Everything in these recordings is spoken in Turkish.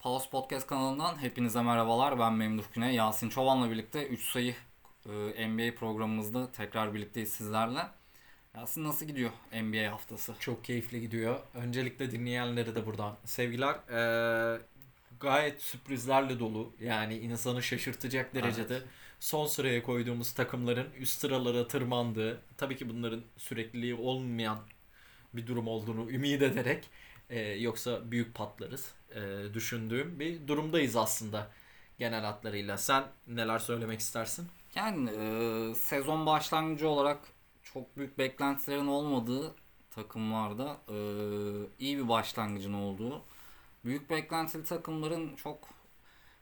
Pulse Podcast kanalından hepinize merhabalar. Ben Memduh Güney. Yasin Çoban'la birlikte 3 sayı e, NBA programımızda tekrar birlikteyiz sizlerle. Yasin nasıl gidiyor NBA haftası? Çok keyifli gidiyor. Öncelikle dinleyenlere de buradan sevgiler. Ee, gayet sürprizlerle dolu. Yani insanı şaşırtacak derecede Evet. son sıraya koyduğumuz takımların üst sıralara tırmandığı, tabii ki bunların sürekliliği olmayan bir durum olduğunu ümit ederek e, yoksa büyük patlarız e, düşündüğüm bir durumdayız aslında genel hatlarıyla. Sen neler söylemek istersin? Yani e, sezon başlangıcı olarak çok büyük beklentilerin olmadığı takımlarda e, iyi bir başlangıcın olduğu. Büyük beklentili takımların çok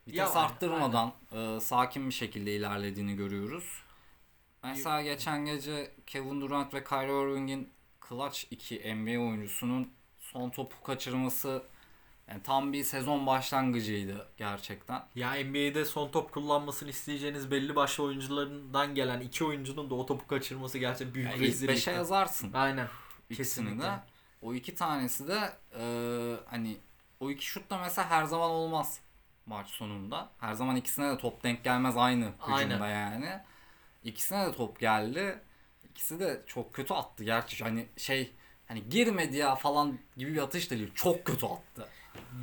vites Ya, arttırmadan e, sakin bir şekilde ilerlediğini görüyoruz. Mesela geçen gece Kevin Durant ve Kyrie Irving'in clutch iki NBA oyuncusunun son topu kaçırması yani tam bir sezon başlangıcıydı gerçekten. Ya NBA'de son top kullanmasını isteyeceğiniz belli başlı oyuncularından gelen iki oyuncunun da o topu kaçırması gerçekten büyük Yani rezillik. 5'e yazarsın. Aynen. Kesinlikle. de. O iki tanesi de e, hani o iki şut da mesela her zaman olmaz maç sonunda. Her zaman ikisine de top denk gelmez aynı hücumda Aynen. yani. İkisine de top geldi. İkisi de çok kötü attı gerçi. Hani şey hani girmedi ya falan gibi bir atış değil. Çok kötü attı.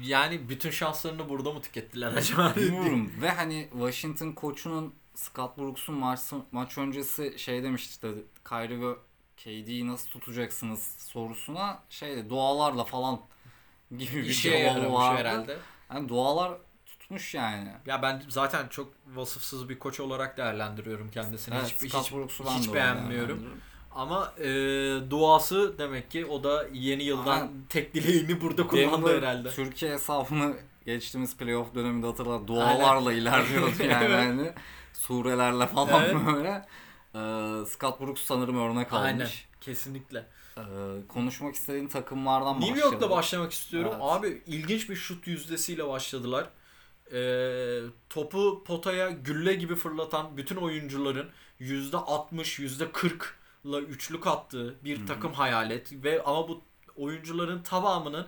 Yani bütün şanslarını burada mı tükettiler acaba? Bilmiyorum. Ve hani Washington koçunun Scott Brooks'un maç, maç öncesi şey demişti işte Kyrie ve KD'yi nasıl tutacaksınız sorusuna şey dualarla falan gibi bir İşe cevabı yaramış vardı. herhalde. Yani dualar tutmuş yani. Ya ben zaten çok vasıfsız bir koç olarak değerlendiriyorum kendisini. Evet, hiç Scott hiç, hiç beğenmiyorum. Ama e, duası demek ki o da yeni yıldan Aynen. tek dileğini burada kullandı Denver herhalde. Türkiye hesabını geçtiğimiz playoff döneminde hatırlar dualarla ilerliyordu yani hani surelerle falan Evet. böyle. Ee, Scott Brooks sanırım örnek almış. Aynen. Kesinlikle. Ee, konuşmak istediğin takımlardan New başlayalım. York'ta başlamak istiyorum. Evet. Abi ilginç bir şut yüzdesiyle başladılar. Ee, topu potaya gülle gibi fırlatan bütün oyuncuların %60, %40'la üçlük attığı bir takım hayal et. Ve ama bu oyuncuların tamamının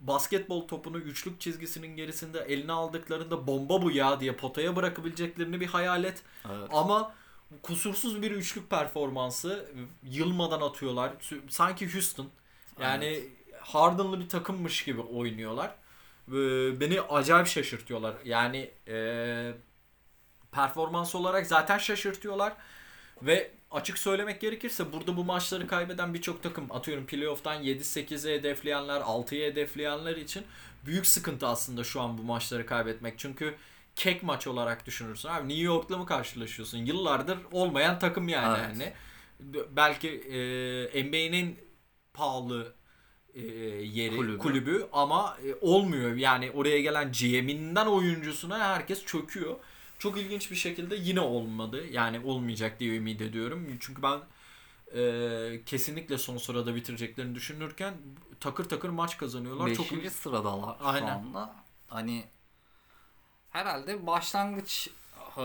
basketbol topunu üçlük çizgisinin gerisinde eline aldıklarında bomba bu ya diye potaya bırakabileceklerini bir hayal et. Evet. Ama kusursuz bir üçlük performansı yılmadan atıyorlar. Sanki Houston yani Harden'lı bir takımmış gibi oynuyorlar. Beni acayip şaşırtıyorlar. Yani e, performans olarak zaten şaşırtıyorlar. Ve açık söylemek gerekirse burada bu maçları kaybeden birçok takım atıyorum playoff'tan 7-8'e hedefleyenler 6'ya hedefleyenler için büyük sıkıntı aslında şu an bu maçları kaybetmek. Çünkü kek maç olarak düşünürsün. Abi New York'la mı karşılaşıyorsun? Yıllardır olmayan takım yani. Evet. yani. Belki e, NBA'nin pahalı e, yeri Kulübü. kulübü, ama e, olmuyor. Yani oraya gelen GM'inden oyuncusuna herkes çöküyor. Çok ilginç bir şekilde yine olmadı. Yani olmayacak diye ümit ediyorum. Çünkü ben e, kesinlikle son sırada bitireceklerini düşünürken takır takır maç kazanıyorlar. Çok Beşinci sıradalar Aynen. şu anda. Hani herhalde başlangıç e,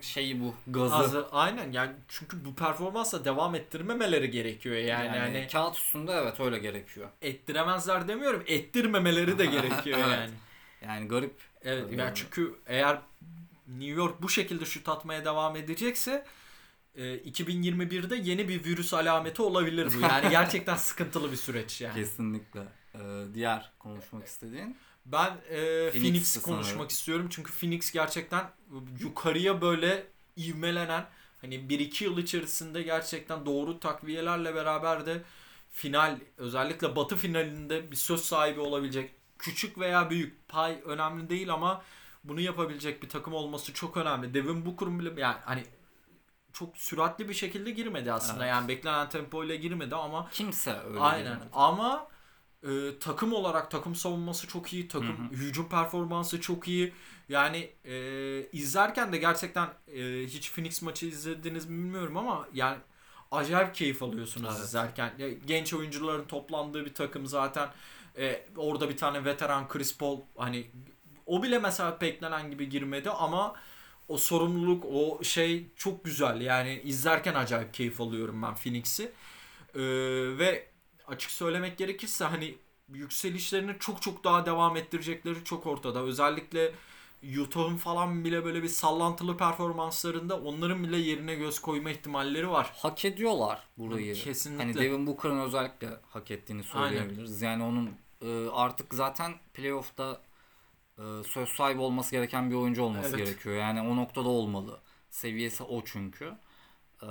şeyi bu gazı. Azı, aynen yani çünkü bu performansla devam ettirmemeleri gerekiyor yani, yani, yani kağıt üstünde evet öyle gerekiyor. ettiremezler demiyorum ettirmemeleri de gerekiyor Evet. yani. Yani garip. Evet yani çünkü eğer New York bu şekilde şut atmaya devam edecekse e, 2021'de yeni bir virüs alameti olabilir bu. Yani gerçekten sıkıntılı bir süreç yani. Kesinlikle. Ee, diğer konuşmak istediğin. Ben e, Phoenix sanırım. konuşmak istiyorum çünkü Phoenix gerçekten yukarıya böyle ivmelenen hani 1-2 yıl içerisinde gerçekten doğru takviyelerle beraber de final özellikle batı finalinde bir söz sahibi olabilecek küçük veya büyük pay önemli değil ama bunu yapabilecek bir takım olması çok önemli. Devin Booker'ın bile yani hani çok süratli bir şekilde girmedi aslında. Evet. Yani beklenen tempo ile girmedi ama Kimse öyle Aynen. giremedi. Ama e, takım olarak takım savunması çok iyi, takım Hı hücum performansı çok iyi. Yani e, izlerken de gerçekten e, hiç Phoenix maçı izlediniz mi bilmiyorum ama yani acayip keyif alıyorsunuz Evet. izlerken. Genç oyuncuların toplandığı bir takım zaten. E, orada bir tane veteran Chris Paul hani o bile mesela beklenen gibi girmedi ama o sorumluluk o şey çok güzel. Yani izlerken acayip keyif alıyorum ben Phoenix'i. Ee, ve açık söylemek gerekirse hani yükselişlerini çok çok daha devam ettirecekleri çok ortada. Özellikle Utah'ın falan bile böyle bir sallantılı performanslarında onların bile yerine göz koyma ihtimalleri var. Hak ediyorlar burayı. Kesinlikle. Hani Devin Booker'ın özellikle hak ettiğini söyleyebiliriz. Yani onun e, artık zaten playoff'ta e, söz sahibi olması gereken bir oyuncu olması Evet. gerekiyor. Yani o noktada olmalı. Seviyesi o çünkü. E,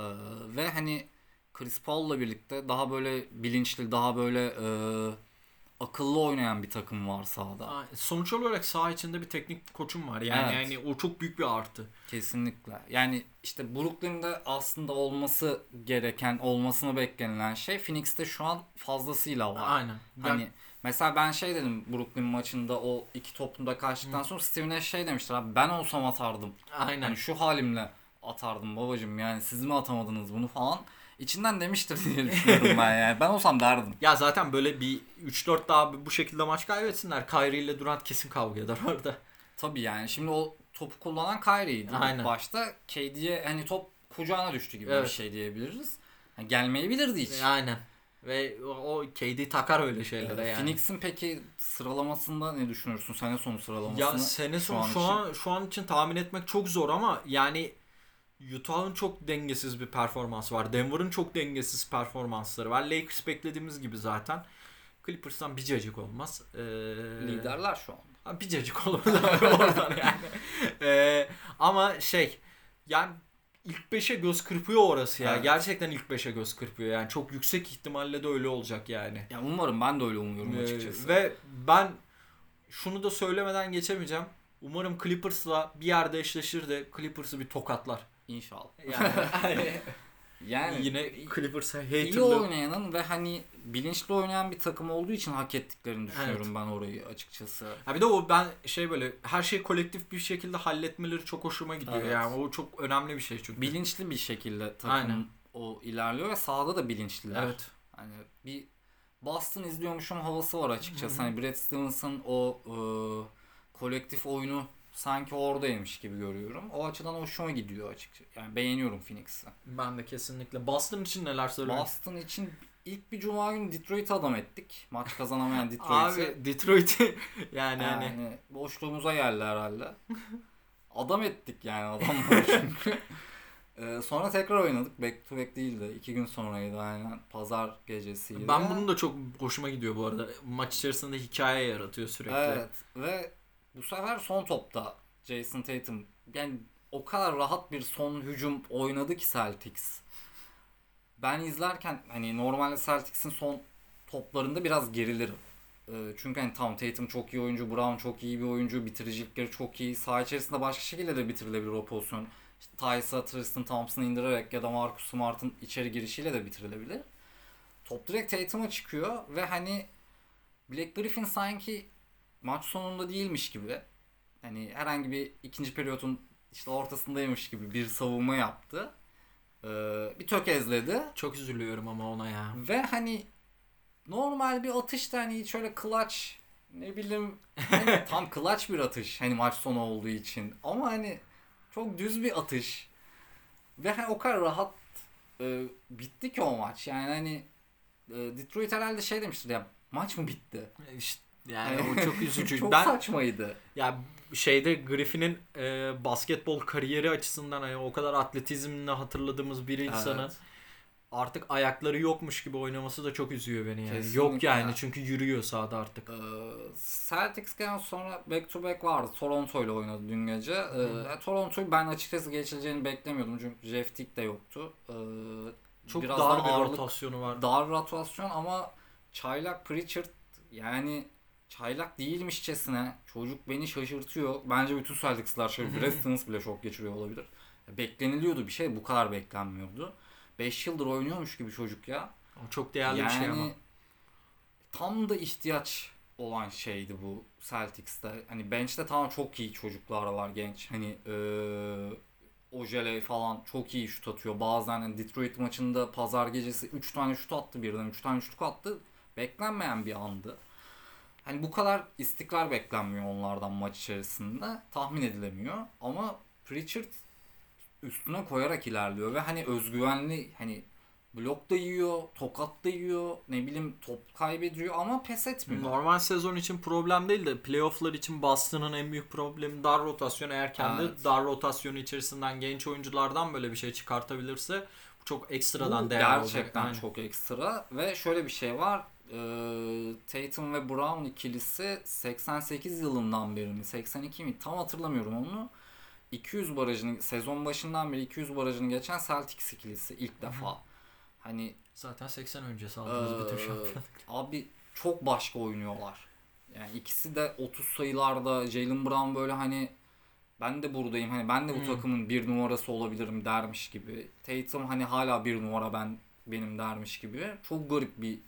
ve hani Chris Paul'la birlikte daha böyle bilinçli, daha böyle e, akıllı oynayan bir takım var sahada. Sonuç olarak saha içinde bir teknik koçum var. Yani Evet. yani o çok büyük bir artı. Kesinlikle. Yani işte Brooklyn'de aslında olması gereken, olmasını beklenilen şey Phoenix'te şu an fazlasıyla var. Aynen. Hani mesela ben şey dedim Brooklyn maçında o iki topunda kaçtıktan sonra Steve Nash şey demiştir abi ben olsam atardım. aynen. Hani şu halimle atardım babacım yani siz mi atamadınız bunu falan. İçinden demiştir diye düşünüyorum ben yani. Ben olsam derdim. Ya zaten böyle bir 3-4 daha bu şekilde maç kaybetsinler. Kyrie ile Durant kesin kavga eder orada. Tabii yani şimdi o topu kullanan Kyrie'ydi Aynen. başta. KD'ye hani top kucağına düştü gibi bir Evet. şey diyebiliriz. Yani gelmeyebilirdi hiç. Aynen. Ve o, KD takar öyle şeylere yani. Phoenix'in peki sıralamasında ne düşünürsün? Sene sonu sıralamasını. Ya sene şu sonu an şu için. an şu an için tahmin etmek çok zor ama yani Utah'ın çok dengesiz bir performansı var. Denver'ın çok dengesiz performansları var. Lakers beklediğimiz gibi zaten. Clippers'tan bir cacık olmaz. Ee, liderler şu an. Ha, Bir cacık olur oradan yani. Ee, ama şey yani ilk 5'e göz kırpıyor orası ya. Evet. Gerçekten ilk 5'e göz kırpıyor yani. Çok yüksek ihtimalle de öyle olacak yani. Ya umarım ben de öyle umuyorum Ee, açıkçası. ve ben şunu da söylemeden geçemeyeceğim. Umarım Clippers'la bir yerde eşleşir de Clippers'ı bir tokatlar. İnşallah. Yani, Yani yine Clippers'a iyi haterlı. oynayanın ve hani bilinçli oynayan bir takım olduğu için hak ettiklerini düşünüyorum ben orayı açıkçası. Ha bir de o ben şey böyle her şeyi kolektif bir şekilde halletmeleri çok hoşuma gidiyor. Evet. Yani o çok önemli bir şey çünkü. Bilinçli bir şekilde takım Aynen. o ilerliyor ve sahada da bilinçliler. Evet. Hani bir Boston izliyormuşum havası var açıkçası. Hani Brad Stevens'ın o e, kolektif oyunu sanki oradaymış gibi görüyorum. O açıdan hoşuma gidiyor açıkçası. Yani beğeniyorum Phoenix'i. Ben de kesinlikle. Boston için neler söylüyorsun? Boston için ilk bir cuma günü Detroit'i adam ettik. Maç kazanamayan Detroit'i. Abi Detroit'i yani, yani, hani boşluğumuza geldi herhalde. adam ettik yani adamları çünkü. Ee, sonra tekrar oynadık. Back to back değildi. İki gün sonraydı aynen. Pazar gecesiydi. ben bunun da çok hoşuma gidiyor bu arada. Maç içerisinde hikaye yaratıyor sürekli. Evet ve bu sefer son topta Jason Tatum yani o kadar rahat bir son hücum oynadı ki Celtics. Ben izlerken hani normalde Celtics'in son toplarında biraz gerilirim. Ee, Çünkü hani tamam Tatum çok iyi oyuncu, Brown çok iyi bir oyuncu, bitiricilikleri çok iyi. Saha içerisinde başka şekilde de bitirilebilir o pozisyon. İşte Tysa, Tristan Thompson'ı indirerek ya da Marcus Smart'ın içeri girişiyle de bitirilebilir. Top direkt Tatum'a çıkıyor ve hani Black Griffin sanki maç sonunda değilmiş gibi hani herhangi bir ikinci periyotun işte ortasındaymış gibi bir savunma yaptı. Ee, bir tökezledi Çok üzülüyorum ama ona ya. ve hani normal bir atışta hani şöyle clutch ne bileyim hani tam clutch bir atış hani maç sonu olduğu için ama hani çok düz bir atış ve hani o kadar rahat e, bitti ki o maç yani hani e, Detroit herhalde şey demiştir ya maç mı bitti? İşte yani o çok üzücü. çok ben saçmaydı. ya şeyde Griffin'in e, basketbol kariyeri açısından hani o kadar atletizmle hatırladığımız bir insanın Evet. artık ayakları yokmuş gibi oynaması da çok üzüyor beni yani. Kesinlikle. Yok yani çünkü yürüyor sahada artık. Ee, Celtics'ten sonra back to back vardı. Toronto ile oynadı dün gece. Ee, Toronto'yu ben açıkçası geçileceğini beklemiyordum. Çünkü Jeff Teague de yoktu. Ee, Çok biraz dar da bir ağırlık- rotasyonu var. Dar rotasyon ama çaylak Pritchard yani çaylak değilmişçesine çocuk beni şaşırtıyor. Bence bütün Celtics'lar şaşırıyor. Brad Stevens bile şok geçiriyor olabilir. Bekleniliyordu bir şey bu kadar beklenmiyordu. 5 yıldır oynuyormuş gibi çocuk ya. O çok değerli yani bir şey ama. tam da ihtiyaç olan şeydi bu Celtics'te. Hani bench'te tamam çok iyi çocuklar var genç. Hani eee Ojele falan çok iyi şut atıyor. Bazen hani Detroit maçında pazar gecesi 3 tane şut attı birden. 3 tane şut attı. Beklenmeyen bir andı. Hani bu kadar istikrar beklenmiyor onlardan maç içerisinde. Tahmin edilemiyor. Ama Pritchard üstüne koyarak ilerliyor ve hani özgüvenli hani blok da yiyor, tokat da yiyor, ne bileyim top kaybediyor ama pes etmiyor. Normal sezon için problem değil de playofflar için Boston'ın en büyük problemi dar rotasyon. Eğer kendi Evet. dar rotasyonu içerisinden genç oyunculardan böyle bir şey çıkartabilirse çok ekstradan Bu değer gerçekten olacak. Aynen. çok ekstra ve şöyle bir şey var. Ee, Tatum ve Brown ikilisi 88 yılından beri mi 82 mi tam hatırlamıyorum onu. 200 barajını sezon başından beri 200 barajını geçen Celtics ikilisi ilk defa. Hani Zaten 80 öncesi aldığımız bütün Ee, şampiyon. Abi çok başka oynuyorlar. Yani ikisi de 30 sayılarda Jalen Brown böyle hani ben de buradayım hani ben de bu Hmm. takımın bir numarası olabilirim dermiş gibi. Tatum hani hala bir numara ben benim dermiş gibi. Çok garip bir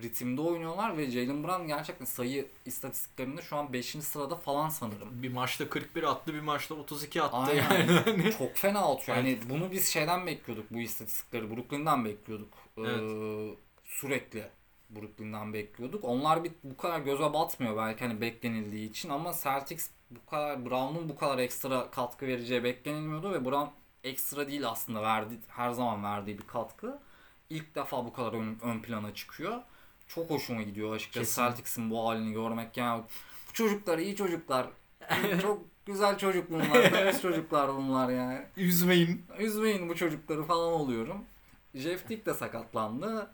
ritimde oynuyorlar ve Jalen Brown gerçekten sayı istatistiklerinde şu an 5. sırada falan sanırım. Bir maçta 41 attı, bir maçta 32 attı Aynen. yani. Çok fena atıyor. Yani bunu biz şeyden bekliyorduk bu istatistikleri. Brooklyn'den bekliyorduk. Ee, Evet. sürekli Brooklyn'den bekliyorduk. Onlar bir bu kadar göze batmıyor belki hani beklenildiği için ama Celtics bu kadar Brown'un bu kadar ekstra katkı vereceği beklenilmiyordu ve Brown ekstra değil aslında verdi her zaman verdiği bir katkı. İlk defa bu kadar ön, ön plana çıkıyor. Çok hoşuma gidiyor açıkçası Kesin. Celtics'in bu halini görmek. Yani bu çocuklar iyi çocuklar. Çok güzel çocuk bunlar. Temiz çocuklar bunlar yani. Üzmeyin. Üzmeyin bu çocukları falan oluyorum. Jeff Tick de sakatlandı.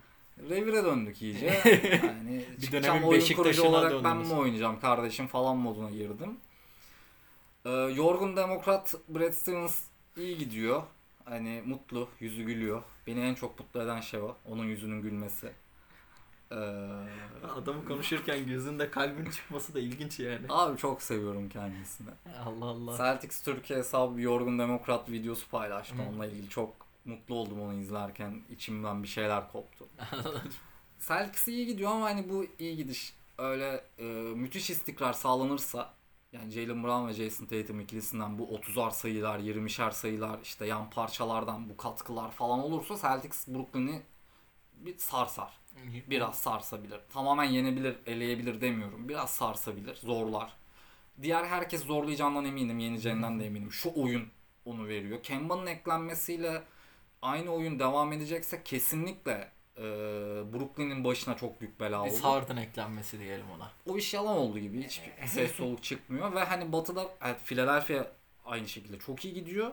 Revire döndük iyice. Yani Bir dönemin oyun Beşiktaş'ına kurucu olarak ben mi oynayacağım kardeşim falan moduna girdim. Ee, yorgun demokrat Brad Stevens iyi gidiyor. Hani mutlu, yüzü gülüyor. Beni en çok mutlu eden şey o. Onun yüzünün gülmesi. Ee, Adamı konuşurken gözünde kalbin çıkması da ilginç yani. abi çok seviyorum kendisini. Allah Allah. Celtics Türkiye hesabı yorgun demokrat videosu paylaştı. Hı. Onunla ilgili çok mutlu oldum onu izlerken. içimden bir şeyler koptu. Celtics iyi gidiyor ama hani bu iyi gidiş öyle e, müthiş istikrar sağlanırsa yani Jalen Brown ve Jason Tatum ikilisinden bu 30'ar sayılar, 20'şer sayılar, işte yan parçalardan bu katkılar falan olursa Celtics Brooklyn'i bir sarsar. Biraz sarsabilir. Tamamen yenebilir, eleyebilir demiyorum. Biraz sarsabilir, zorlar. Diğer herkes zorlayacağından eminim, yeneceğinden de eminim. Şu oyun onu veriyor. Kemba'nın eklenmesiyle aynı oyun devam edecekse kesinlikle e, Brooklyn'in başına çok büyük bela oldu. Harden eklenmesi diyelim ona. O iş yalan oldu gibi. Hiçbir ses soluk çıkmıyor ve hani Batı'da evet Philadelphia aynı şekilde çok iyi gidiyor.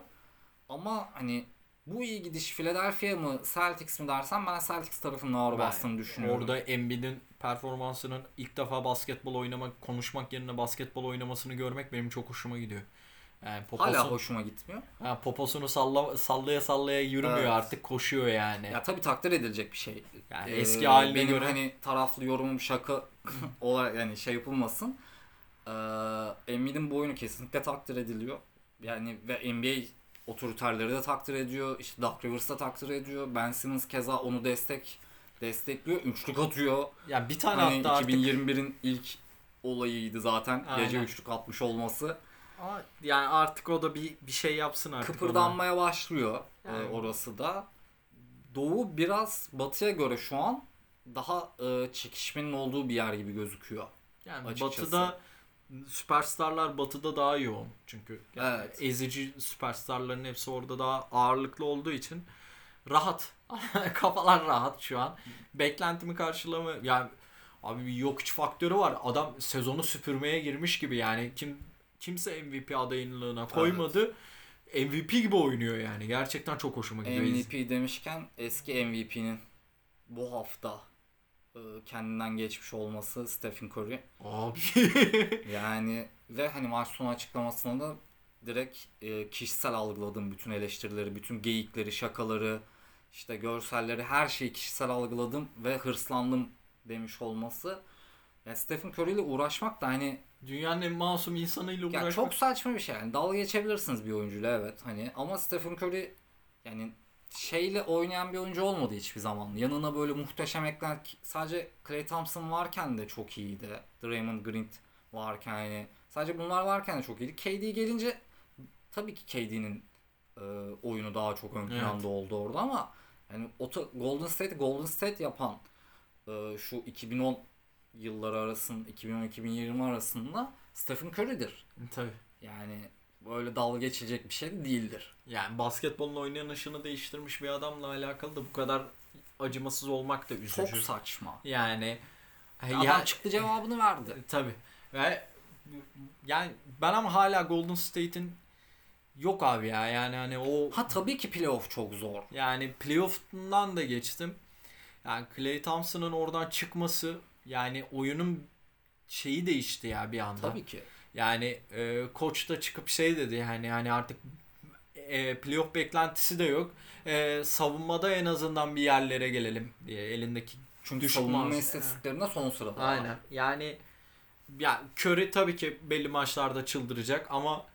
Ama hani bu iyi gidiş Philadelphia mı Celtics mi dersen ben Celtics tarafının ağır bastığını düşünüyorum. Orada Embiid'in performansının ilk defa basketbol oynamak, konuşmak yerine basketbol oynamasını görmek benim çok hoşuma gidiyor. Yani poposu, hala hoşuma gitmiyor. ha, poposunu salla, sallaya sallaya yürümüyor Evet. artık koşuyor yani. Ya tabii takdir edilecek bir şey. yani Ee, eski haline benim göre hani taraflı yorumum şaka olarak yani şey yapılmasın. Ee, Embiid'in bu oyunu kesinlikle takdir ediliyor. Yani ve NBA otoriterleri de takdir ediyor. İşte Doug Rivers da takdir ediyor. Ben Simmons keza onu destek destekliyor. Üçlük atıyor. yani bir tane Hani hatta artık 2021'in ilk olayıydı zaten. Gece Aynen. üçlük atmış olması. Ama yani artık o da bir bir şey yapsın artık. Kıpırdanmaya başlıyor e, Yani. orası da. Doğu biraz batıya göre şu an daha e, çekişmenin olduğu bir yer gibi gözüküyor. ona. Yani açıkçası. Batı'da süperstarlar Batı'da daha yoğun çünkü. Yani Evet. Ezici süperstarların hepsi orada daha ağırlıklı olduğu için rahat. Kafalar rahat şu an. Beklentimi karşılama yani abi bir yok iç faktörü var. Adam sezonu süpürmeye girmiş gibi yani kim kimse MVP adaylığına koymadı. MVP gibi oynuyor yani. Gerçekten çok hoşuma gidiyor. MVP demişken eski MVP'nin bu hafta kendinden geçmiş olması Stephen Curry. Abi. Yani ve hani maç sonu açıklamasında da direkt e, kişisel algıladım bütün eleştirileri, bütün geyikleri, şakaları, işte görselleri her şeyi kişisel algıladım ve hırslandım demiş olması. Ya Stephen Curry ile uğraşmak da hani Dünyanın en masum insanıyla ya uğraşmak. çok saçma bir şey yani. Dalga geçebilirsiniz bir oyuncuyla evet hani ama Stephen Curry yani şeyle oynayan bir oyuncu olmadı hiçbir zaman. Yanına böyle muhteşem eklen sadece Klay Thompson varken de çok iyiydi. Draymond Green varken hani sadece bunlar varken de çok iyiydi. KD gelince tabii ki KD'nin e, oyunu daha çok ön planda Evet. oldu orada ama yani Golden State Golden State yapan e, şu 2010 yılları arasında 2010-2020 arasında Stephen Curry'dir. Tabii. Yani böyle dalga geçilecek bir şey de değildir. Yani basketbolun oynanışını değiştirmiş bir adamla alakalı da bu kadar acımasız olmak da üzücü. Çok saçma. Yani Adam ya, çıktı cevabını verdi. tabii. Ve yani ben ama hala Golden State'in yok abi ya. Yani hani o Ha tabii ki playoff çok zor. yani playoff'undan da geçtim. Yani Klay Thompson'ın oradan çıkması yani oyunun şeyi değişti ya bir anda. Tabii ki. Yani e, koç da çıkıp şey dedi yani yani artık e, playoff beklentisi de yok. E, savunmada en azından bir yerlere gelelim diye elindeki Çünkü savunma istatistiklerinde son sırada. var. Aynen. Yani ya Curry tabii ki belli maçlarda çıldıracak ama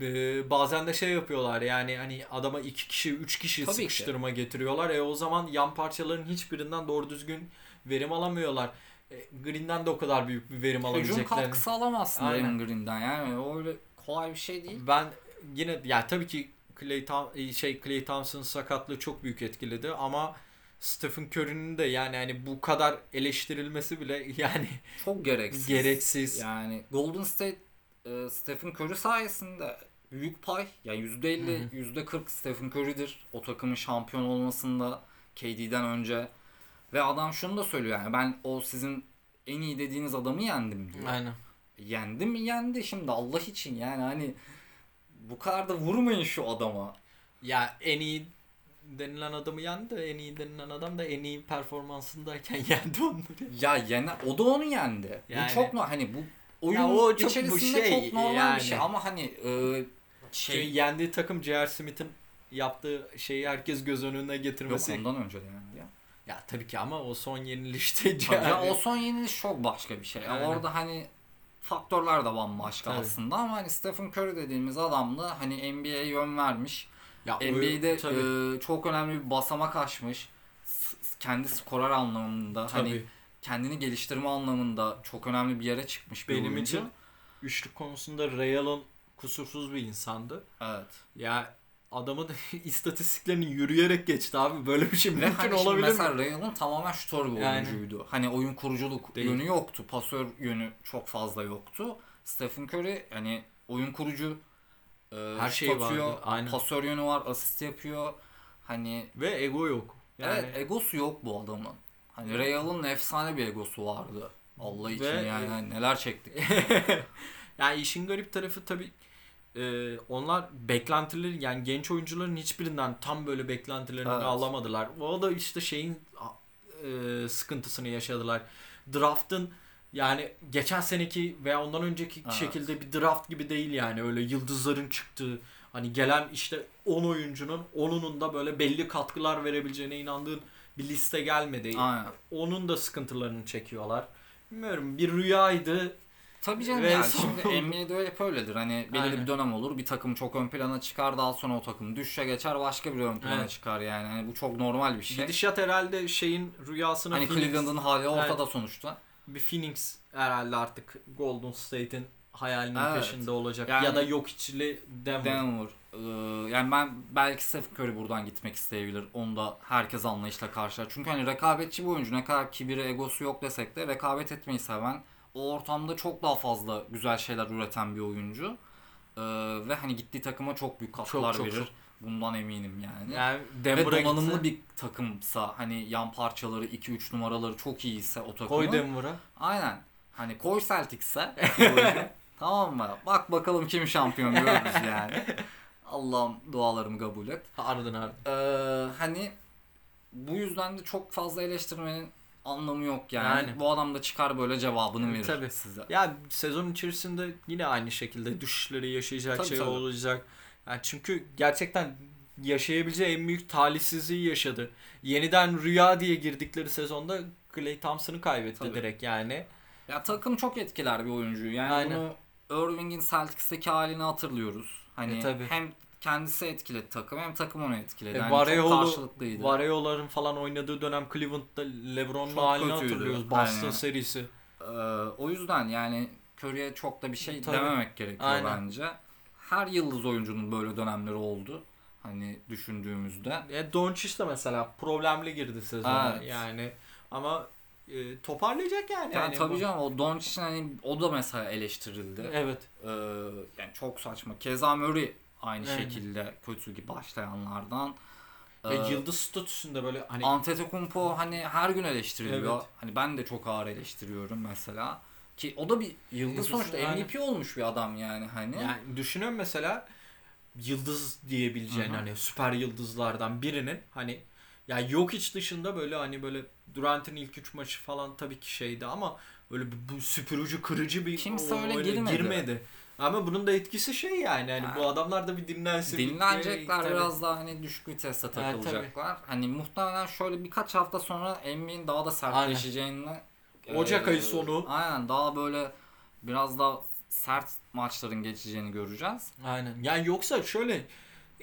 e, bazen de şey yapıyorlar yani hani adama iki kişi üç kişi Tabii ki. sıkıştırma getiriyorlar. E o zaman yan parçaların hiçbirinden doğru düzgün verim alamıyorlar. E, Green'den de o kadar büyük bir verim Hücum alabileceklerini. katkısı alamazsın Aynen. Green'den yani öyle kolay bir şey değil. Ben yine ya tabii ki Clay Thom- şey Clay Thompson'ın sakatlığı çok büyük etkiledi ama Stephen Curry'nin de yani hani bu kadar eleştirilmesi bile yani Çok gereksiz. gereksiz. Yani Golden State e, Stephen Curry sayesinde büyük pay yani %50 %40 Stephen Curry'dir o takımın şampiyon olmasında KD'den önce ve adam şunu da söylüyor yani ben o sizin en iyi dediğiniz adamı yendim diyor. Aynen. Yendi mi yendi şimdi Allah için yani hani bu kadar da vurmayın şu adama. Ya en iyi denilen adamı yendi. En iyi denilen adam da en iyi performansındayken yendi onları. Ya yene o da onu yendi. Yani- Bu çok hani bu oyun o çok bu içerisinde şey çok normal yani. bir şey ama hani e, Şey, şey yendiği takım J.R. Smith'in yaptığı şeyi herkes göz önüne yok getirmesi. ondan önce de yendi ya. Ya tabii ki ama o son yenilişte Tabii ya, J.R. o son yeniliş çok başka bir şey. Yani Aynen. orada hani faktörler de bambaşka Tabii. aslında ama hani Stephen Curry dediğimiz adam da hani NBA'ye yön vermiş. ya, NBA'de tabii, e, çok önemli bir basamak aşmış. S- kendi skorer anlamında hani tabii. kendini geliştirme anlamında çok önemli bir yere çıkmış bir benim oyuncu. için üçlük konusunda Ray Allen kusursuz bir insandı. Evet. Ya adamın istatistiklerini yürüyerek geçti abi. Böyle bir şey mümkün hani olabilir mi? mesela Ray Allen tamamen şutör bir Yani. oyuncuydu. Hani oyun kuruculuk Değil. yönü yoktu. Pasör yönü çok fazla yoktu. Stephen Curry hani oyun kurucu e, Her şeyi atıyor, vardı, aynen. Pasör yönü var, asist yapıyor. Hani Ve ego yok. Yani evet egosu yok bu adamın. Hani Ray Allen'ın efsane bir egosu vardı. Allah için Ve- yani hani neler çektik. yani işin garip tarafı tabii e, onlar beklentileri yani genç oyuncuların hiçbirinden tam böyle beklentilerini Evet. alamadılar. O da işte şeyin e, sıkıntısını yaşadılar. Draft'ın yani geçen seneki veya ondan önceki Evet. şekilde bir draft gibi değil yani öyle yıldızların çıktığı hani gelen işte 10 oyuncunun 10'unun da böyle belli katkılar verebileceğine inandığın bir liste gelmedi. Aynen. Onun da sıkıntılarını çekiyorlar. Bilmiyorum bir rüyaydı. Tabii canım Ve yani şimdi NBA'de öyle hep öyledir. Hani belirli Aynen. bir dönem olur. Bir takım çok ön plana çıkar. Daha sonra o takım düşüşe geçer. Başka bir ön plana Evet. çıkar yani. Hani bu çok normal bir şey. Gidişat herhalde şeyin rüyasına Hani Phoenix, Cleveland'ın hali ortada sonuçta. bir Phoenix herhalde artık Golden State'in hayalinin Evet. peşinde olacak. Yani- ya da yok içili Denver. Denver. Ee, yani ben belki Steph Curry buradan gitmek isteyebilir. Onu da herkes anlayışla karşılar. Çünkü hani rekabetçi bir oyuncu. Ne kadar kibiri, egosu yok desek de rekabet etmeyi seven, o ortamda çok daha fazla güzel şeyler üreten bir oyuncu. Ee, ve hani gittiği takıma çok büyük katkılar çok, verir. çok. Bundan eminim yani. Yani Ve donanımlı gitse, bir takımsa hani yan parçaları 2-3 numaraları çok iyiyse o takımın. koy Denver'a. Aynen. Hani koy Celtics'e. tamam mı? Bak bakalım kim şampiyon görürüz yani. Allah'ım dualarımı kabul et. Ardın ardın. Ee, hani bu yüzden de çok fazla eleştirmenin anlamı yok yani. Yani. Bu adam da çıkar böyle cevabını verir Tabii. size. Ya sezon içerisinde yine aynı şekilde düşüşleri yaşayacak Tabii, şey tabii. olacak. Yani çünkü gerçekten yaşayabileceği en büyük talihsizliği yaşadı. Yeniden rüya diye girdikleri sezonda Clay Thompson'ı kaybetti Tabii. direkt yani. Ya takım çok etkiler bir oyuncuyu. Yani Aynen. bunu Irving'in Celtics'teki halini hatırlıyoruz. Hani E, tabii. hem kendisi etkiledi takımı hem takım onu etkiledi. E, Yani çok Varejolo- karşılıklıydı. Vareo'ların falan oynadığı dönem Cleveland'da LeBron'un Çok halini kötüydü. hatırlıyoruz. Boston Aynen. serisi. Ee, o yüzden yani Curry'e çok da bir şey Tabii. dememek gerekiyor Aynen. bence. Her yıldız oyuncunun böyle dönemleri oldu. Hani düşündüğümüzde. E, Doncic de mesela problemli girdi sezona Evet. yani. Ama e, toparlayacak yani. Yani Yani tabii bu- canım o Doncic'in hani o da mesela eleştirildi. Evet. Ee, yani çok saçma. Keza Murray aynı Aynen. şekilde kötü gibi başlayanlardan. Ve Ee, yıldız statüsünde böyle hani Antetokounmpo hani her gün eleştiriliyor. Evet. Hani ben de çok ağır eleştiriyorum mesela. Ki o da bir yıldız Yıldız, sonuçta aynen. MVP olmuş bir adam yani hani. yani düşünüyorum mesela yıldız diyebileceğin hani süper yıldızlardan birinin hani ya yok iç dışında böyle hani böyle Durant'in ilk 3 maçı falan tabii ki şeydi ama öyle bir, bu süpürücü kırıcı bir Kimse o- öyle girmedi. Ama bunun da etkisi şey yani hani Ha. bu adamlar da bir dinlensin. bir- Dinlenecekler tabii. biraz daha hani düşük viteste tabii. takılacaklar. hani muhtemelen şöyle birkaç hafta sonra NBA'in daha da sertleşeceğini Ocak eee, ayı sonu. Aynen daha böyle biraz daha sert maçların geçeceğini göreceğiz. Aynen. Yani yoksa şöyle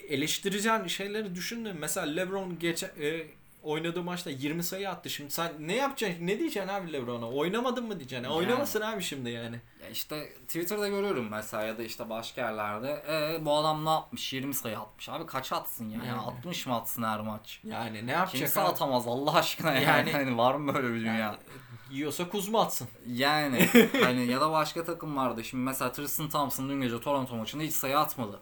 eleştireceğin şeyleri düşündüm. Mesela LeBron geçen e, oynadığı maçta 20 sayı attı. Şimdi sen ne yapacaksın? Ne diyeceksin abi LeBron'a? Oynamadın mı diyeceksin? Yani. Oynamasın abi şimdi yani. Ya işte Twitter'da görüyorum mesela ya da işte başka yerlerde. E, bu adam ne yapmış? 20 sayı atmış. Abi kaç atsın yani? Yani. 60 mı atsın her maç? Yani ne yapacak? Kimse abi? atamaz Allah aşkına yani. Yani- Hani var mı böyle bir dünya? Yani, yiyorsa Kuzma atsın. Yani hani ya da başka takım vardı. Şimdi mesela Tristan Thompson dün gece Toronto maçında hiç sayı atmadı.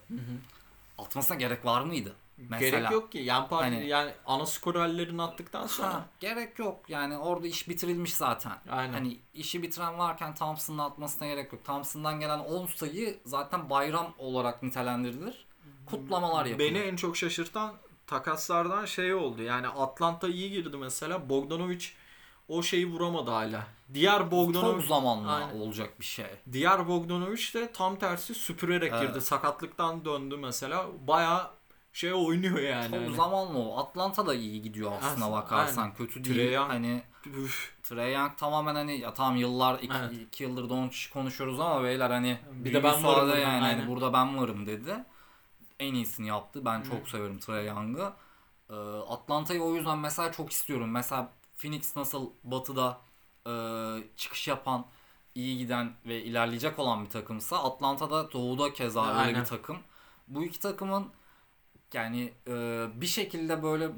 Atmasına gerek var mıydı? Mesela. Gerek yok ki. Yani, par- Hani- yani ana skorerlerini attıktan sonra. Ha, gerek yok. Yani orada iş bitirilmiş zaten. Aynen. Hani işi bitiren varken Thompson'ın atmasına gerek yok. Thompson'dan gelen 10 sayı zaten bayram olarak nitelendirilir. Kutlamalar yapılır. Beni en çok şaşırtan takaslardan şey oldu. Yani Atlanta iyi girdi mesela. Bogdanovic o şeyi vuramadı hala. Diğer çok Bogdanovic zamanla Aynen. olacak bir şey. Diğer Bogdanovic de tam tersi süpürerek Evet. girdi. Sakatlıktan döndü mesela. Baya şey oynuyor yani. Çok Hani. zamanla o. Atlanta da iyi gidiyor Aslında, bakarsan. aynen. Kötü değil. Trae Young- Hani. Trae Young tamamen hani ya tamam yıllar iki, Evet. iki yıldır Doncic konuşuyoruz ama beyler hani Bir de ben varım yani hani aynen. burada ben varım dedi. En iyisini yaptı. Ben çok severim Trae Young'ı. Ee, Atlanta'yı o yüzden mesela çok istiyorum. Mesela Phoenix nasıl batıda e, çıkış yapan, iyi giden ve ilerleyecek olan bir takımsa Atlanta'da doğuda keza öyle bir takım. Bu iki takımın yani e, bir şekilde böyle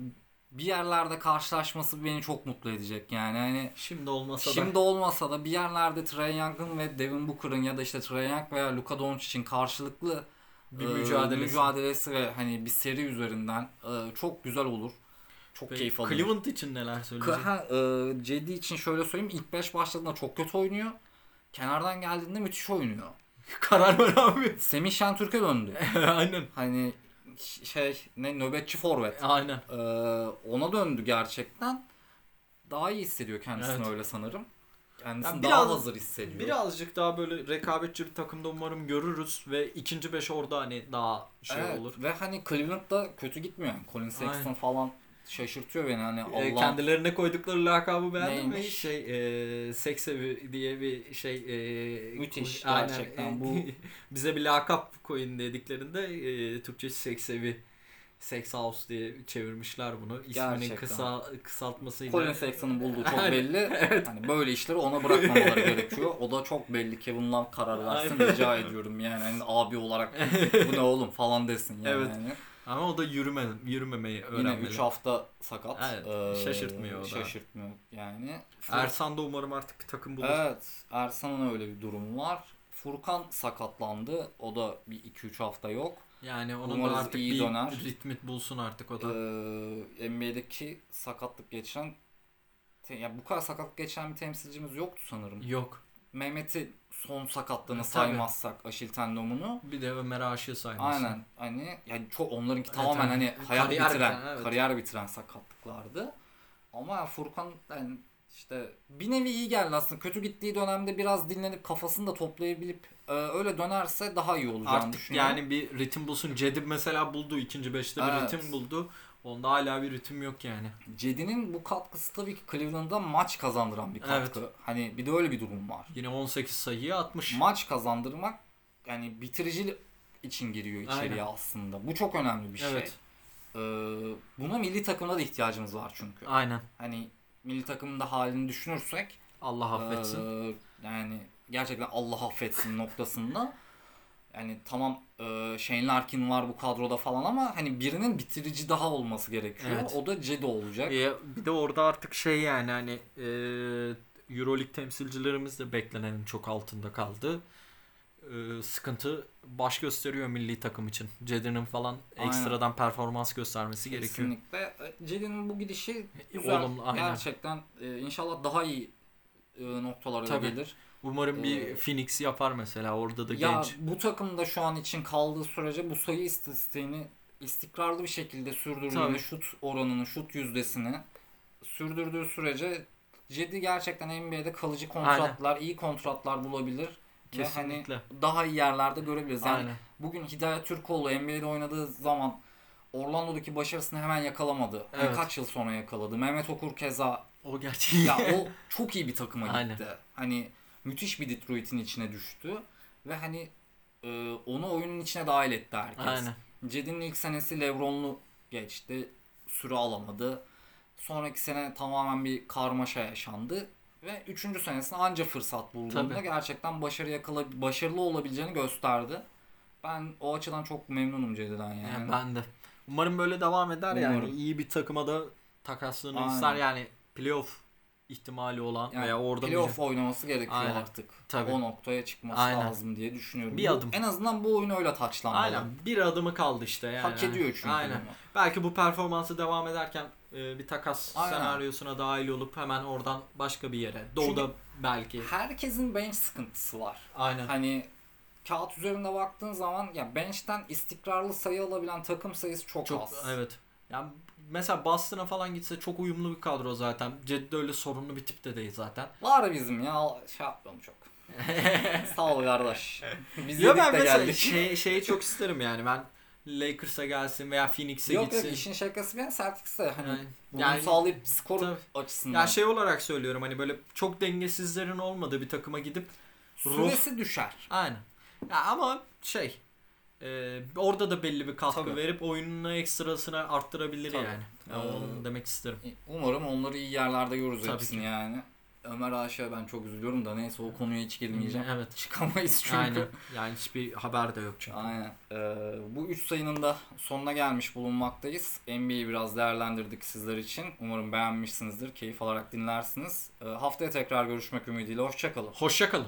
bir yerlerde karşılaşması beni çok mutlu edecek. Yani hani Şimdi olmasa Şimdi da. olmasa da bir yerlerde Trae Young'ın ve Devin Booker'ın ya da işte Trae Young veya Luka Doncic'in karşılıklı Bir e, mücadelesi. mücadelesi ve hani bir seri üzerinden e, çok güzel olur. Çok Peki, keyif alırım. Cleveland için neler söyleyeceksin? ha, e, Cedi için şöyle söyleyeyim. ilk 5 başladığında çok kötü oynuyor. Kenardan geldiğinde müthiş oynuyor. Karar ver abi. Semih Şentürk'e döndü. Aynen. Hani şey ne nöbetçi forvet. Aynen. E, ona döndü gerçekten. Daha iyi hissediyor kendisini Evet. öyle sanırım. Kendisini Yani daha biraz- hazır hissediyor. Birazcık daha böyle rekabetçi bir takımda umarım görürüz ve ikinci beş orada hani daha şey Evet, olur. Ve hani Cleveland da kötü gitmiyor. Yani Colin Sexton Aynen. falan şaşırtıyor beni. Hani E, Allah kendilerine koydukları lakabı beğendin mi? Neymiş? Şey, e, Seksevi diye bir şey. E, Müthiş, aynen. gerçekten E, bu- bize bir lakap koyun dediklerinde e, Türkçe Seksevi. Sex House diye çevirmişler bunu. İsminin Gerçekten. kısa kısaltmasıyla. Colin Sexton'ın bulduğu çok belli. Hani böyle işleri ona bırakmamaları gerekiyor. O da çok belli. Kevin Love karar versin rica ediyorum. Yani hani abi olarak bu ne oğlum falan desin yani. Evet. Hani Ama o da yürüme, yürümemeyi Yine öğrenmeli. 3 hafta sakat. Evet, Ee, şaşırtmıyor o da. Şaşırtmıyor yani. Ersan da umarım artık bir takım bulur. Evet. Ersan'ın öyle bir durumu var. Furkan sakatlandı. O da bir 2-3 hafta yok. Yani onun Umarız da artık iyi bir döner. ritmi bulsun artık o da. Ee, NBA'deki sakatlık geçiren te- ya bu kadar sakatlık geçiren bir temsilcimiz yoktu sanırım. Yok. Mehmet'i son sakatlığını Tabii. saymazsak Aşil tendonunu. Bir de Ömer Aşık'ı saymasın. Aynen. Hani yani çok onlarınki Evet, tamamen evet. hani hayat Kariyer bitiren, bitiren, evet. kariyer bitiren sakatlıklardı. Ama Furkan yani işte bir nevi iyi geldi aslında. Kötü gittiği dönemde biraz dinlenip kafasını da toplayabilip e, öyle dönerse daha iyi olacağını Artık düşünüyorum. yani bir ritim bulsun. Cedip mesela buldu. ikinci beşte bir Evet. ritim buldu. Onda hala bir ritim yok yani. Cedi'nin bu katkısı tabii ki Cleveland'a maç kazandıran bir katkı. Evet. Hani bir de öyle bir durum var. Yine 18 sayıyı atmış. Maç kazandırmak yani bitirici için giriyor içeriye Aynen. aslında. Bu çok önemli bir şey. Evet. Ee, buna milli takımda da ihtiyacımız var çünkü. Aynen. Hani milli takımın da halini düşünürsek Allah affetsin. ee, yani gerçekten Allah affetsin noktasında yani tamam e, Shane Larkin var bu kadroda falan ama hani birinin bitirici daha olması gerekiyor. Evet. O da Cedi olacak. Ee, bir de orada artık şey yani hani e, Euroleague temsilcilerimiz de beklenenin çok altında kaldı. E, e, sıkıntı baş gösteriyor milli takım için. Cedi'nin falan Aynen. ekstradan performans göstermesi gerekiyor. Kesinlikle. Cedi'nin bu gidişi güzel. Olumlu, aynen. Gerçekten e, inşallah daha iyi e, noktalara Tabii. gelir. Umarım bir Ee, Phoenix yapar mesela orada da Ya genç. bu takımda şu an için kaldığı sürece bu sayı istatistiğini istikrarlı bir şekilde sürdürdüğünü, Tabii. şut oranını, şut yüzdesini sürdürdüğü sürece Cedi gerçekten NBA'de kalıcı kontratlar, iyi kontratlar bulabilir. Ve hani Kesinlikle. daha iyi yerlerde görebiliriz. Yani Aynen. bugün Hidayet Türkoğlu NBA'de oynadığı zaman Orlando'daki başarısını hemen yakalamadı. Evet. Birkaç yıl sonra yakaladı. Mehmet Okur keza O gerçek. ya o çok iyi bir takıma Aynen. gitti. Hani müthiş bir Detroit'in içine düştü ve hani e, onu oyunun içine dahil etti herkes. Aynen. Cedi'nin ilk senesi Lebron'lu geçti. Süre alamadı. Sonraki sene tamamen bir karmaşa yaşandı ve üçüncü senesinde anca fırsat bulduğunda Tabii. gerçekten başarı yakala başarılı olabileceğini gösterdi. Ben o açıdan çok memnunum Cedi'den yani. Yani ben de. Umarım böyle devam eder yani. Umarım. iyi bir takıma da takaslığını Aynen. ister yani playoff ihtimali olan Yani veya orada playoff oynaması gerekiyor Aynen. artık. Tabii. O noktaya çıkması Aynen. lazım diye düşünüyorum. Bir Bu- adım. En azından bu oyunu öyle taçlanmalı. Aynen. Bir adımı kaldı işte yani. Hak ediyor çünkü Aynen. bunu. Belki bu performansı devam ederken e, bir takas Aynen. senaryosuna dahil olup hemen oradan başka bir yere. Doğuda belki. Herkesin bench sıkıntısı var. Aynen. Hani kağıt üzerinde baktığın zaman ya bench'ten istikrarlı sayı alabilen takım sayısı çok, Çok az. evet. Yani mesela Boston'a falan gitse çok uyumlu bir kadro zaten. Cedi de öyle sorunlu bir tip de değil zaten. Var bizim ya şey yapmıyorum çok. Sağ ol kardeş. Biz Yo ben de mesela geldik. şey, şeyi çok isterim yani ben Lakers'a gelsin veya Phoenix'e yok gitsin. yok işin şakası bir Celtics'e hani Yani- bunu yani- sağlayıp skor Tabii. açısından. Ya şey olarak söylüyorum hani böyle çok dengesizlerin olmadığı bir takıma gidip Süresi düşer. aynen. Ya ama şey e, orada da belli bir katkı Tabii. verip oyununu ekstrasını arttırabilir Tabii. yani. Ya Ee, onu demek isterim. Umarım onları iyi yerlerde görürüz Tabii hepsini ki. yani. Ömer Aşık'a ben çok üzülüyorum da neyse o konuya hiç girmeyeceğim. Evet. Çıkamayız çünkü. Aynen. Yani hiçbir haber de yok çünkü. Aynen. Ee, bu 3 sayının da sonuna gelmiş bulunmaktayız. NBA'yi biraz değerlendirdik sizler için. Umarım beğenmişsinizdir. Keyif alarak dinlersiniz. Ee, haftaya tekrar görüşmek ümidiyle. Hoşçakalın. Hoşça kalın.